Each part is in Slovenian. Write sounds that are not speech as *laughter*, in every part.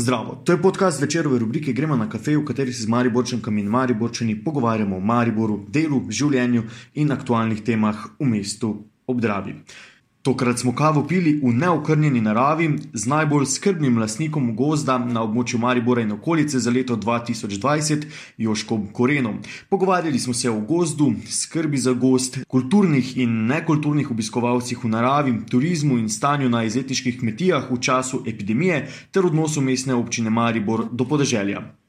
Zdravo, to je podcast večerove rubrike Gremo na kafe, v kateri se z Mariborčankami in Mariborčani pogovarjamo o Mariboru, delu, življenju in aktualnih temah v mestu Obdravi. Tokrat smo kavo pili v neokrnjeni naravi z najbolj skrbnim lastnikom gozda na območju Maribora in okolice za leto 2020, Joškom Korenom. Pogovarjali smo se o gozdu, skrbi za gost, kulturnih in nekulturnih obiskovalcih v naravi, turizmu in stanju na izletniških kmetijah v času epidemije ter odnosu mestne občine Maribor do podeželja.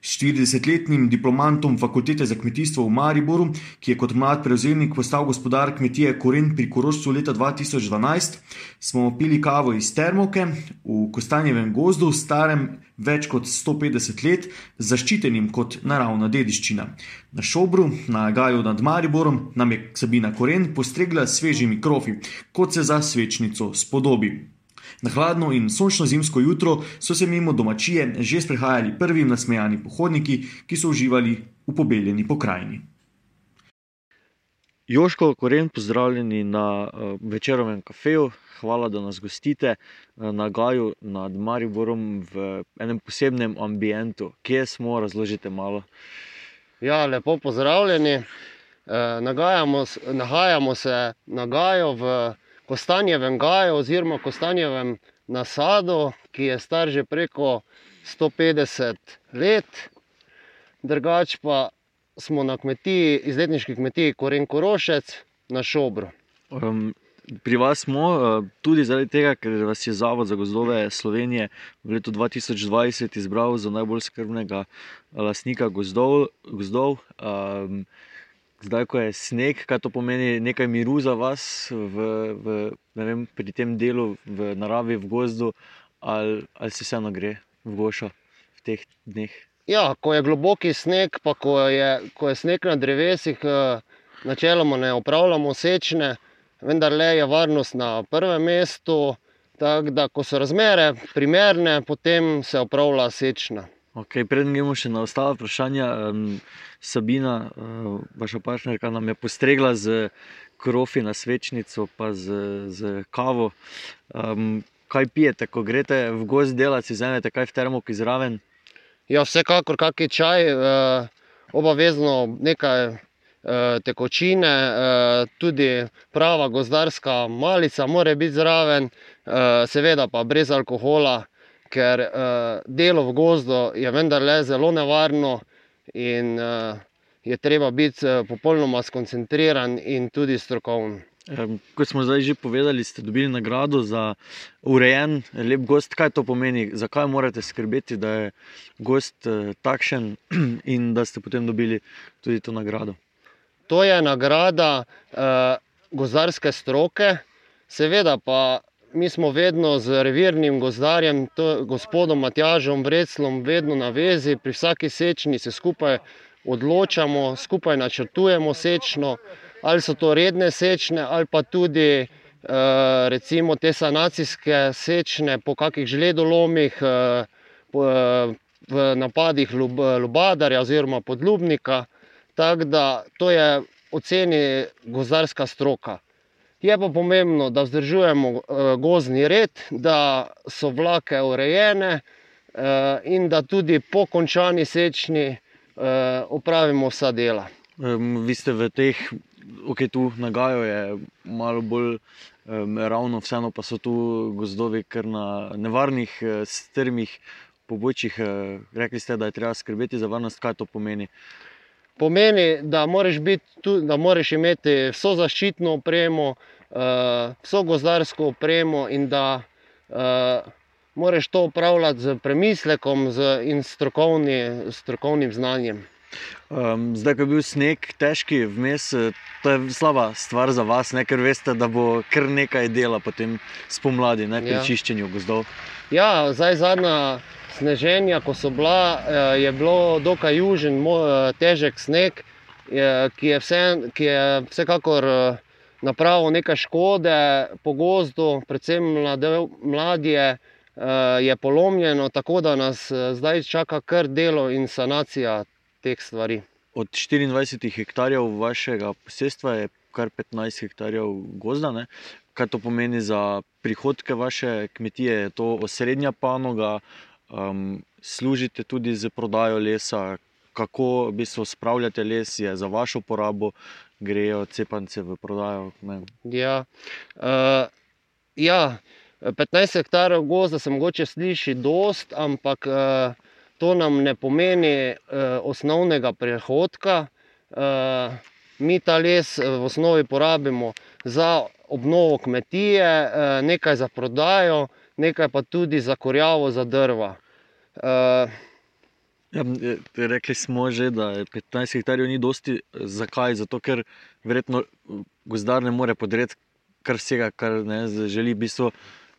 40-letnim diplomantom fakultete za kmetijstvo v Mariboru, ki je kot mlad prevzemnik postal gospodar kmetije Koren pri Korošcu leta 2012, smo pili kavo iz Termoke v Kostanjevem gozdu, starem več kot 150 let, zaščitenim kot naravna dediščina. Na šobru, na Gaju nad Mariborom, nam je Sabina Koren postregla svežimi krofi, kot se za svečnico spodobi. Na hladno in sončno zimsko jutro so se mimo domačije že sprehajali prvi nasmejani pohodniki, ki so uživali v pobeljeni pokrajini. Joško, koren, pozdravljeni na uh, večerovem kafeju. Hvala, da nas gostite uh, na Gaju nad Mariborom v enem posebnem ambientu. Kje smo, razložite malo. Ja, lepo pozdravljeni. Uh, nahajamo se na Gaju v Kostanjevem gaju oziroma Kostanjevem nasadu, ki je star že preko 150 let. Drugač pa smo na kmetiji, izletniški kmetiji Koren Korošec na Šobru. Um, pri vas smo uh, tudi zaradi tega, ker vas je Zavod za gozdove Slovenije v letu 2020 izbral za najbolj skrbnega lastnika gozdov. gozdov um, zdaj, ko je sneg, kaj to pomeni, nekaj miru za vas v, v, vem, pri tem delu, v naravi, v gozdu, ali, ali se vseeno gre v gošo v teh dneh. Ja, ko je globoki sneg, pa ko je, ko je sneg na drevesih, eh, načeloma ne upravljamo sečne, vendar le je varnost na prvem mestu. Tako da, ko so razmere primerne, potem se upravlja sečna. Okay, Preden gremo še na ostale vprašanja, um, Sabina, uh, vaša partnerka, nam je postregla z krofi na svečnico, pa z, z kavo. Um, kaj pijete, ko greste v gost delati, vzamete kaj v termoki zraven? Ja, vsekakor kakšen čaj, uh, obavezno nekaj. Tekočine, tudi prava gozdarska malica, mora biti zraven, seveda pa brez alkohola, ker uh, delo v gozdu je vendarle zelo nevarno in uh, je treba biti uh, popolnoma skoncentriran in tudi strokoven. Kot smo zdaj že povedali, ste dobili nagrado za urejen, lep gost. Kaj to pomeni, zakaj morate skrbeti, da je gost takšen *clears throat* in da ste potem dobili tudi to nagrado? To je nagrada uh, gozdarske stroke, seveda pa mi smo vedno z revirnim gozdarjem, gospodom Matjažom Vreclom, vedno na vezi, pri vsaki sečni se skupaj odločamo, skupaj načrtujemo sečno, ali so to redne sečne, ali pa tudi eh, recimo te sanacijske sečne po kakih žledolomih, eh, eh, v napadih Lubadarja oziroma podlubnika. Tako da to je oceni gozdarska stroka. Je pa pomembno, da vzdržujemo uh, gozni red, da so vlake urejene uh, in da tudi po končani sečni uh, opravimo vsa dela. Vi ste v teh, ki tu nagajajo, je malo bolj ravno, vseeno pa so tu gozdovi, ker na nevarnih, strmih pobočjih. Rekli ste, da je treba skrbeti za varnost, kaj to pomeni. Pomeni, da moraš, tu, da moraš imeti vso zaščitno opremo, uh, vso gozdarsko opremo in da uh, moraš to upravljati z premislekom in strokovni, strokovnim znanjem. Um, zdaj, ko je bil sneg težki, vmes, eh, to je slaba stvar za vas, ne? ker veste, da bo kar nekaj dela potem spomladi ne? pri ja. čiščenju gozdov. Ja, zdaj zadnja sneženja, ko so bila, je bilo dokaj južen, težek sneg, ki je, vse, ki je vsekakor napravil nekaj škode po gozdu, predvsem mladje, eh, je polomljeno, tako da nas eh, zdaj čaka kar delo in sanacija teh stvari. Od 24 hektarjev vašega posestva je kar 15 hektarjev gozda. Ne? Kaj to pomeni za prihodke vaše kmetije? Je to osrednja panoga um, služite tudi z prodajo lesa, kako bi se spravljate les, je za vašo porabo, grejo cepance v prodajo. Ja, uh, ja, 15 hektarjev gozda se mogoče sliši dost, ampak uh, to nam ne pomeni uh, osnovnega prihodka. Uh, mi ta les v osnovi porabimo za obnovo kmetije, uh, nekaj za prodajo, nekaj pa tudi za korjavo, za drva. Uh, Ja, rekli smo že, da je 15 hektarjev ni dosti. Zakaj? Zato, ker verjetno gozdar ne more podreti kar vsega, kar ne, želi. V bistvu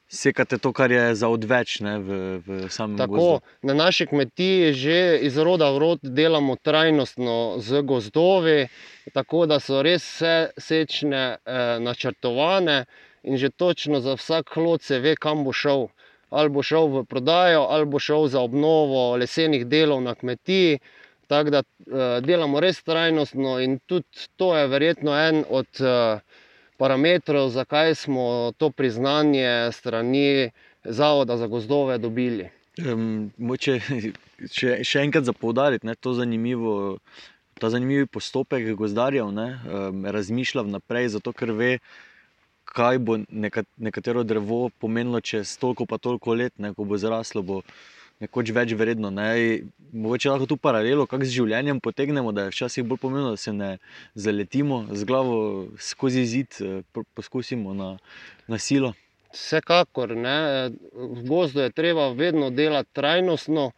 sekate to, kar je za odveč ne, v, v samem Tako, gozdu. Na naši kmetiji že iz roda v rod delamo trajnostno z gozdovi, tako da so res vse sečne eh, načrtovane in že točno za vsak hlod se ve, kam bo šel ali bo šel v prodajo, ali bo šel za obnovo lesenih delov na kmetiji. Tako da uh, delamo res trajnostno, in tudi to je verjetno en od uh, parametrov, zakaj smo to priznanje strani Zavoda za gozdove dobili. Um, moče, če, še enkrat za poudariti, da je ta zanimiv postopek gozdarjev, ne, um, razmišlja vnaprej, zato ker ve, kaj bo nekatero drevo pomenilo čez toliko pa toliko let, ne, ko bo zraslo, bo nekoč več vredno. Ne. Mogoče lahko tu paralelo, kako z življenjem potegnemo, da je včasih bolj pomembno, da se ne zaletimo z glavo skozi zid, eh, poskusimo na, na silo. Vsekakor, ne. v gozdu je treba vedno delati trajnostno.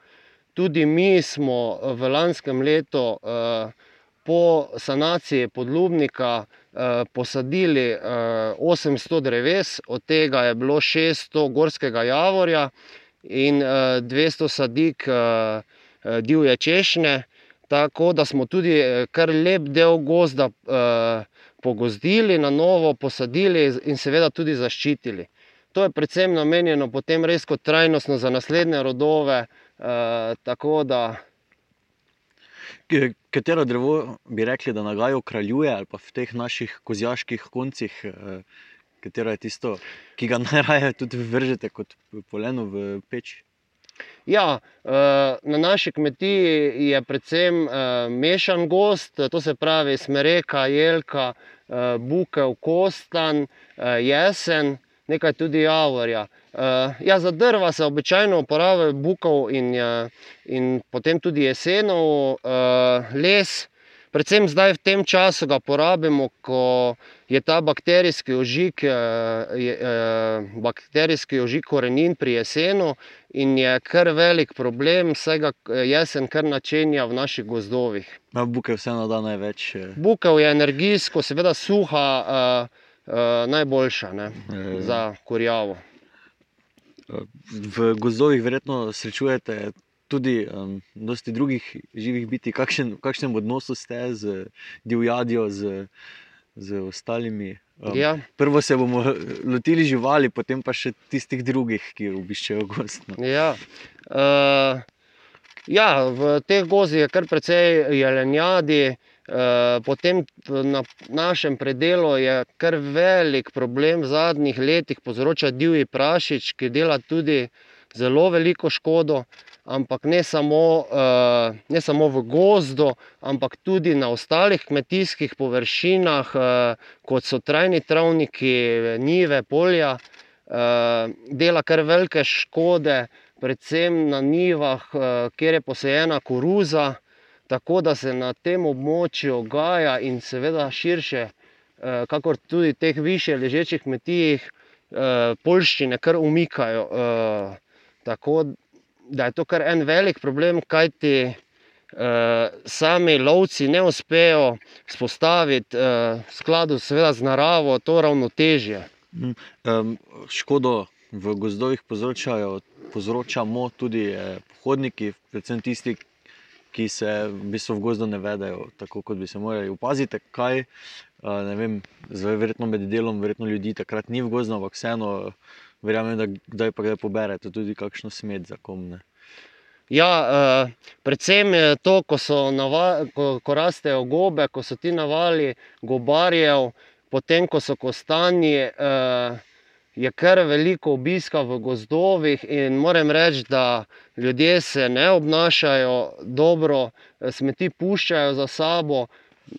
Tudi mi smo v lanskem letu uh, po sanaciji podlubnika eh, posadili eh, 800 dreves, od tega je bilo 600 gorskega javorja in eh, 200 sadik eh, divje češnje. Tako da smo tudi eh, kar lep del gozda eh, pogozdili, na novo posadili in seveda tudi zaščitili. To je predvsem namenjeno potem res kot trajnostno za naslednje rodove. Eh, tako da Katero drevo bi rekli, da nagajo kraljuje ali pa v teh naših kozjaških koncih, eh, katero je tisto, ki ga *laughs* najraje tudi vržete kot poleno v peč? Ja, eh, na naši kmetiji je predvsem eh, mešan gost, to se pravi smereka, jelka, bukev, kostan, jesen, nekaj tudi javorja. Ja, za drva se običajno uporablja bukov in, in potem tudi jesenov les. Predvsem zdaj v tem času ga porabimo, ko je ta bakterijski ožig, je, bakterijski ožig korenin pri jesenu in je kar velik problem, saj ga jesen kar načenja v naših gozdovih. Bukev vseeno da največ. Bukev je energijsko, seveda suha, najboljša ne, za kurjavo v gozdovih verjetno srečujete tudi um, dosti drugih živih biti. Kakšen, v kakšnem odnosu ste z divjadjo, z, z ostalimi? Um, ja. Prvo se bomo lotili živali, potem pa še tistih drugih, ki obiščejo gost. No. Ja. Uh, ja, v teh gozdih je kar precej jelenjadi. Eh, potem na našem predelu je kar velik problem v zadnjih letih, povzroča divji prašič, ki dela tudi zelo veliko škodo, ampak ne samo, eh, ne samo v gozdu, ampak tudi na ostalih kmetijskih površinah, eh, kot so trajni travniki, njive, polja. Dela kar velike škode, predvsem na njivah, kjer je posejena koruza tako da se na tem območju gaja in seveda širše, eh, kakor tudi teh više ležečih kmetijih, eh, polščine kar umikajo. Eh, tako da je to kar en velik problem, kajti sami lovci ne uspejo spostaviti v skladu seveda z naravo to ravnotežje. Um, škodo v gozdovih povzročajo, povzročamo tudi pohodniki, predvsem tisti, ki se v, bistvu v gozdu ne vedajo tako, kot bi se morali. Upazite, kaj ne vem, zdaj verjetno med delom, verjetno ljudi takrat ni v gozdu, ampak vseeno verjamem, da kdaj pa kdaj poberete tudi kakšno smet za komne. Ja, uh, predvsem je to, ko, nava, ko, ko rastejo gobe, ko so ti navali gobarjev, potem ko so kostanji. Uh, je kar veliko obiska v gozdovih, in moram reči, da ljudje se ne obnašajo dobro, smeti puščajo za sabo.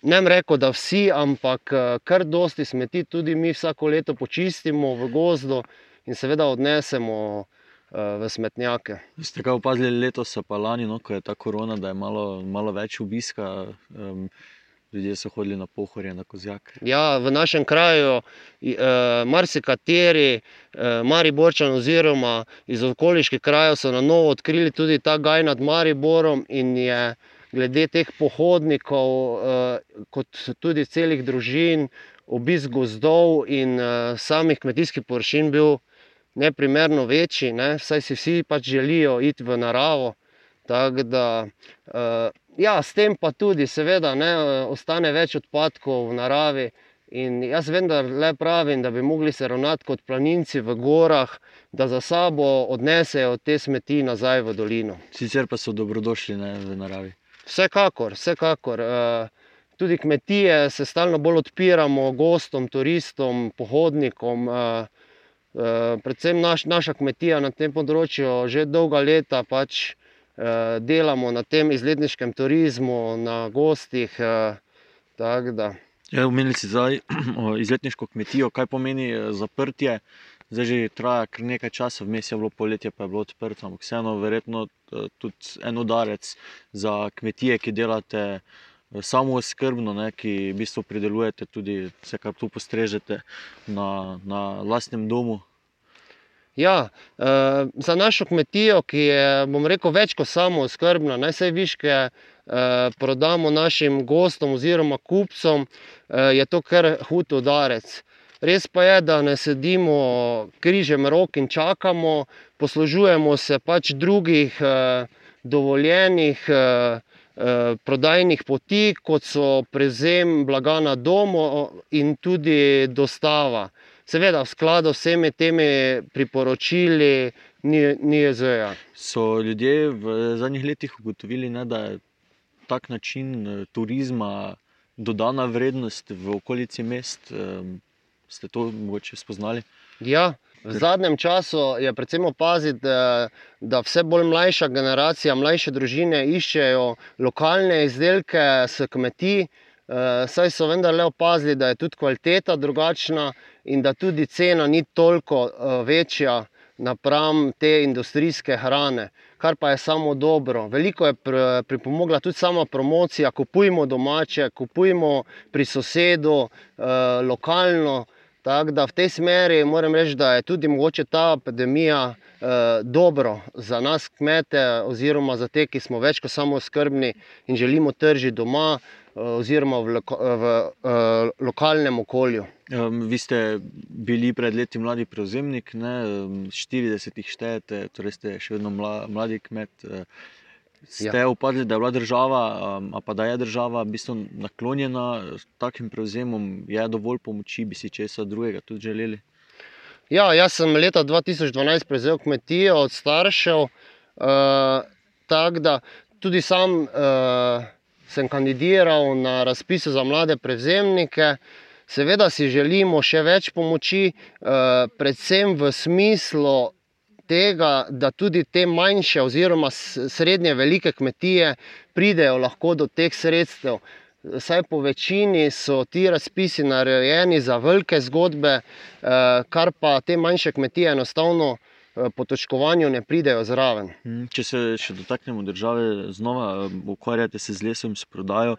Ne rekel, da vsi, ampak kar dosti smeti tudi mi vsako leto počistimo v gozdu in seveda odnesemo v smetnjake. Ste kaj opazili letos, pa lani, no, ko je ta korona, da je malo, malo več obiska? Ljudje so hodili na pohorje, na kozjak. Ja, v našem kraju je marsikateri Mariborčan oziroma iz okoliških krajev so na novo odkrili tudi ta gaj nad Mariborom in je glede teh pohodnikov kot tudi celih družin, obisk gozdov in samih kmetijskih površin bil neprimerno večji, ne, saj si vsi pač želijo iti v naravo. Tako da ja, s tem pa tudi seveda, ne, ostane več odpadkov v naravi. In jaz vendarle pravim, da bi mogli se ravnati kot planinci v gorah, da za sabo odnesejo te smeti nazaj v dolino. Sicer pa so dobrodošli, ne, v naravi. Vsekakor, vsekakor, tudi kmetije se stalno bolj odpiramo gostom, turistom, pohodnikom, predvsem naša kmetija na tem področju že dolga leta pač delamo na tem izletniškem turizmu, na gostih, tako da. Ja, ste zdaj *clears throat* izletniško kmetijo, kaj pomeni zaprtje? Zdaj že traja kar nekaj časa, vmes je bilo poletje, pa je bilo odprto, ampak vseeno verjetno tudi en udarec za kmetije, ki delate samooskrbno, ne, ki v bistvu pridelujete tudi vse, kar tu postrežete na, na lastnem domu. Ja, za našo kmetijo, ki je, rekel, več kot samooskrbna, ne, saj viške prodamo našim gostom oziroma kupcem, je to kar hud udarec. Res pa je, da ne sedimo križem rok in čakamo, poslužujemo se pač drugih dovoljenih prodajnih poti, kot so prevzem blaga na domu in tudi dostava. Seveda v skladu z vsemi temi priporočili NIJZ-ja. So ljudje v zadnjih letih ugotovili, ne, da je tak način turizma dodana vrednost v okolici mest? Ste to mogoče spoznali? Ja, v zadnjem času je predvsem opaziti, da vse bolj mlajša generacija, mlajše družine iščejo lokalne izdelke s kmetij, saj so vendarle opazili, da je tudi kvaliteta drugačna in da tudi cena ni toliko večja napram te industrijske hrane, kar pa je samo dobro. Veliko je pripomogla tudi sama promocija, kupujmo domače, kupujmo pri sosedu, lokalno. Tako da v tej smeri moram reči, da je tudi mogoče ta epidemija dobro za nas kmete oziroma za te, ki smo več kot samooskrbni in želimo tržiti doma oziroma v v lokalnem okolju. Vi ste bili pred leti mladi prevzemnik, ne, štirideset jih štejete, torej ste še vedno mladi kmet. Ste opazili, da je bila država ali pa da je država v bistvu naklonjena takim prevzemom? Je dovolj pomoči, bi si česa drugega tudi želeli? Ja, jaz sem leta dva tisoč dvanajst prevzel kmetijo od staršev, tako da tudi sam sem kandidiral na razpisu za mlade prevzemnike. Seveda si želimo še več pomoči, predvsem v smislu tega, da tudi te manjše oziroma srednje velike kmetije pridejo lahko do teh sredstev. Saj po večini so ti razpisi narejeni za velike zgodbe, kar pa te manjše kmetije enostavno po točkovanju ne pridejo zraven. Če se še dotaknemo države znova, ukvarjate se z lesom, s prodajo.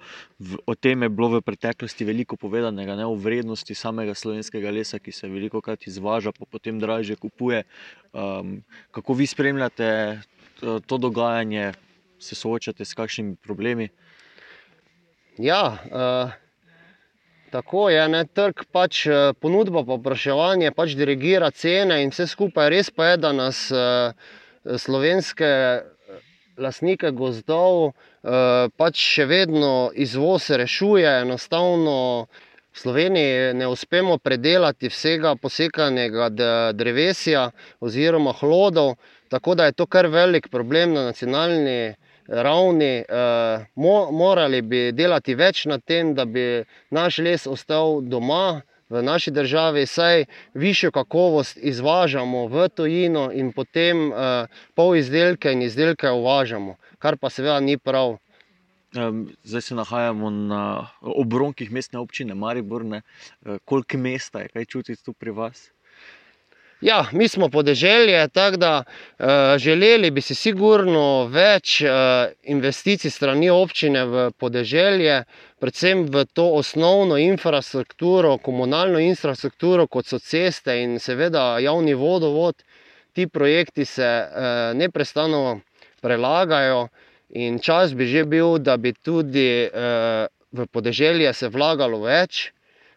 O tem je bilo v preteklosti veliko povedanega, ne, o vrednosti samega slovenskega lesa, ki se velikokrat izvaža, pa potem dražje kupuje. Kako vi spremljate to dogajanje, se soočate s kakšnimi problemi? Ja, tako je, ne, trg pač, ponudba, povpraševanje pač dirigira cene in vse skupaj. Res pa je, da nas slovenske lastnike gozdov pač še vedno izvoz rešuje, enostavno v Sloveniji ne uspemo predelati vsega posekanega drevesja oziroma hlodov, tako da je to kar velik problem na nacionalni ravni. Morali bi delati več na tem, da bi naš les ostal doma, v naši državi, saj višjo kakovost izvažamo v tujino in potem uh, pol izdelke in izdelke uvažamo, kar pa seveda ni prav. Zdaj se nahajamo na obronkih mestne občine Maribor. Koliko mesta je, kaj čutite tu pri vas? Ja, mi smo podeželje, tako da uh, želeli bi si sigurno več uh, investicij strani občine v podeželje, predvsem v to osnovno infrastrukturo, komunalno infrastrukturo, kot so ceste in seveda javni vodovod. Ti projekti se uh, neprestano prelagajo in čas bi že bil, da bi tudi uh, v podeželje se vlagalo več.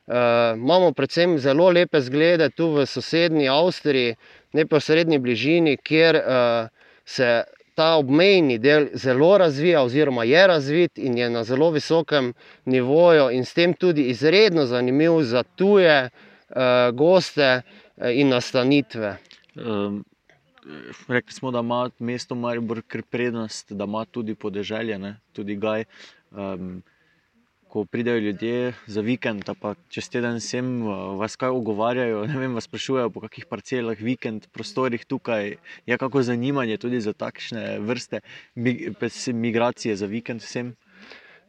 Uh, imamo predvsem zelo lepe zglede tu v sosednji Avstriji, neposrednji bližini, kjer uh, se ta obmejni del zelo razvija, oziroma je razvit in je na zelo visokem nivoju, in s tem tudi izredno zanimiv za tuje uh, goste in nastanitve. Um, rekli smo, da ima mesto Maribor prednost, da ima tudi podeželje, ne? tudi Gaj. Um, ko pridejo ljudje za vikend, pa čez teden sem, vas kaj ogovarjajo, ne vem, vas sprašujejo po kakih parcelah, vikend, prostorih tukaj. Je kako zanimanje tudi za takšne vrste migracije za vikend vsem?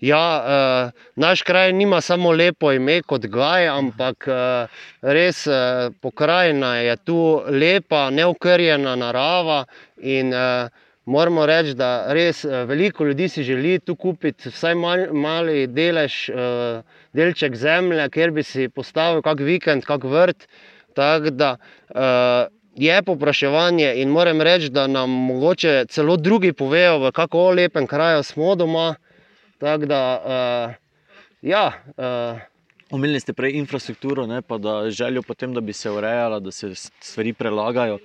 Ja, uh, naš kraj nima samo lepo ime kot Gaj, ampak uh, res uh, pokrajina je tu lepa, neokrjena narava in uh, moramo reči, da res eh, veliko ljudi si želi tu kupiti vsaj mal, mali delež, uh, delček zemlje, kjer bi si postavil kak vikend, kak vrt. Tako da uh, je popraševanje in moram reči, da nam mogoče celo drugi povejo, v kako lepem kraju smo doma. Tako da, ja. Uh, Omenili ste prej infrastrukturo, ne, pa da željo potem, da bi se urejala, da se stvari prelagajo.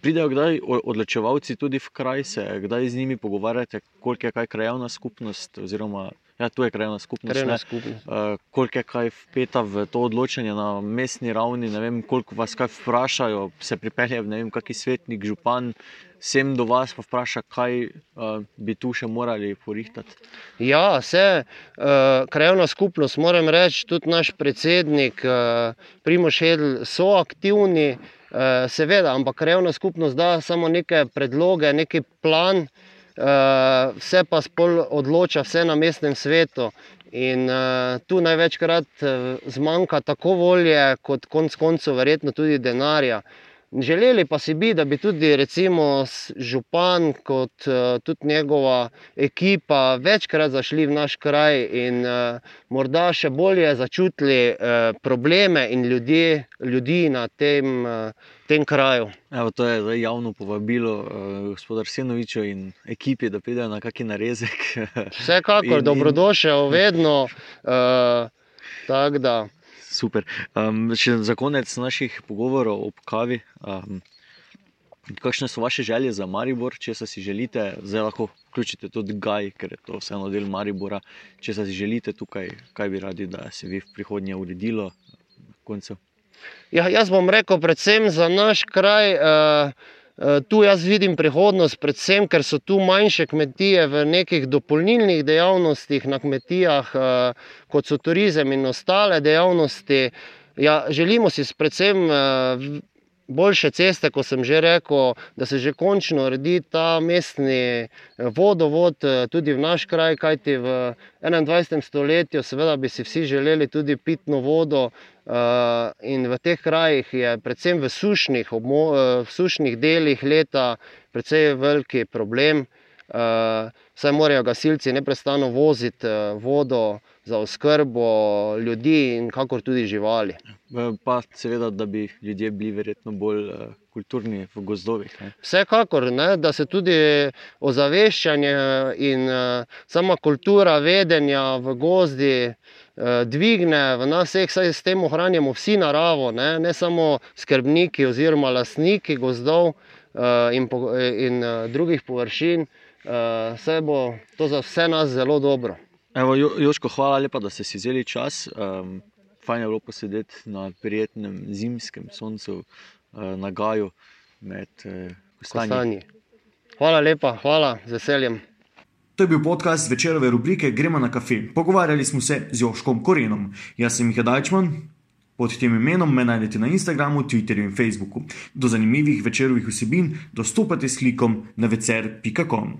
Pridejo kdaj odločevalci tudi v kraj, se kdaj z njimi pogovarjate, koliko je kaj krajovna skupnost, oziroma ja, tu je krajovna skupnost. Krajovna skupnost. Koliko je kaj vpeta v to odločanje na mestni ravni, ne vem, koliko vas kaj vprašajo, se pripelje, ne vem, kakšen svetnik, župan sem do vas, pa vpraša, kaj uh, bi tu še morali porihtati. Ja, vse uh, krajovna skupnost, moram reči, tudi naš predsednik, uh, Primoš Hedl, so aktivni, uh, seveda, ampak krajovna skupnost da samo neke predloge, neki plan, uh, vse pa spol odloča, vse na mestnem svetu. In uh, tu največkrat uh, zmanjka tako volje, kot konec koncev, verjetno tudi denarja. Želeli pa si bi, da bi tudi recimo župan, kot uh, tudi njegova ekipa, večkrat zašli v naš kraj in uh, morda še bolje začutili uh, probleme in ljudje, ljudi na tem, tem kraju. Evo, to je zdaj javno povabilo gospodar Senoviča in ekipi, da pridejo na kakšen narezek. Vsekakor, *laughs* in, dobrodošel, in... vedno. Tako da. Super. Um, še za konec naših pogovorov ob kavi. Um, kakšne so vaše želje za Maribor, če si želite, zdaj lahko vključite tudi Gaj, ker je to vseeno del Maribora. Če si želite tukaj, kaj bi radi, da se bi v prihodnje uredilo? Ja, jaz bom rekel, predvsem za naš kraj. Uh, tu jaz vidim prihodnost, predvsem ker so tu manjše kmetije v nekih dopolnilnih dejavnostih na kmetijah, eh, kot so turizem in ostale dejavnosti. Ja, želimo si predvsem eh, boljše ceste, kot sem že rekel, da se že končno uredi ta mestni vodovod tudi v naš kraj, kajti v 21. stoletju, seveda, bi si vsi želeli tudi pitno vodo, Eh, in v teh krajih je, predvsem v sušnih, eh, v sušnih delih leta, precej veliki problem. Saj morajo gasilci neustano voziti uh, vodo za oskrbo ljudi in kakor tudi živali. Pa seveda, da bi ljudje bili verjetno bolj uh, kulturni v gozdovih. Ne? Vsekakor, ne, da se tudi ozaveščanje in uh, sama kultura vedenja v gozdi uh, dvigne v nas vseh, saj s tem ohranjamo vsi naravo, ne, ne samo skrbniki oziroma lastniki gozdov in, po, in drugih površin vse bo to za vse nas zelo dobro. Evo, Joško, hvala lepa, da ste si vzeli čas. Um, fajn je bilo posedeti na prijetnem zimskem soncu uh, na Gaju med uh, kostanji. Hvala lepa, hvala z veseljem. To je bil podcast večerove rubrike Gremo na kafe. Pogovarjali smo se z Joškom Korenom. Jaz sem Miha Dajčman. Pod tem imenom me najdete na Instagramu, Twitterju in Facebooku. Do zanimivih večerovih vsebin dostopate s klikom na vecer.com.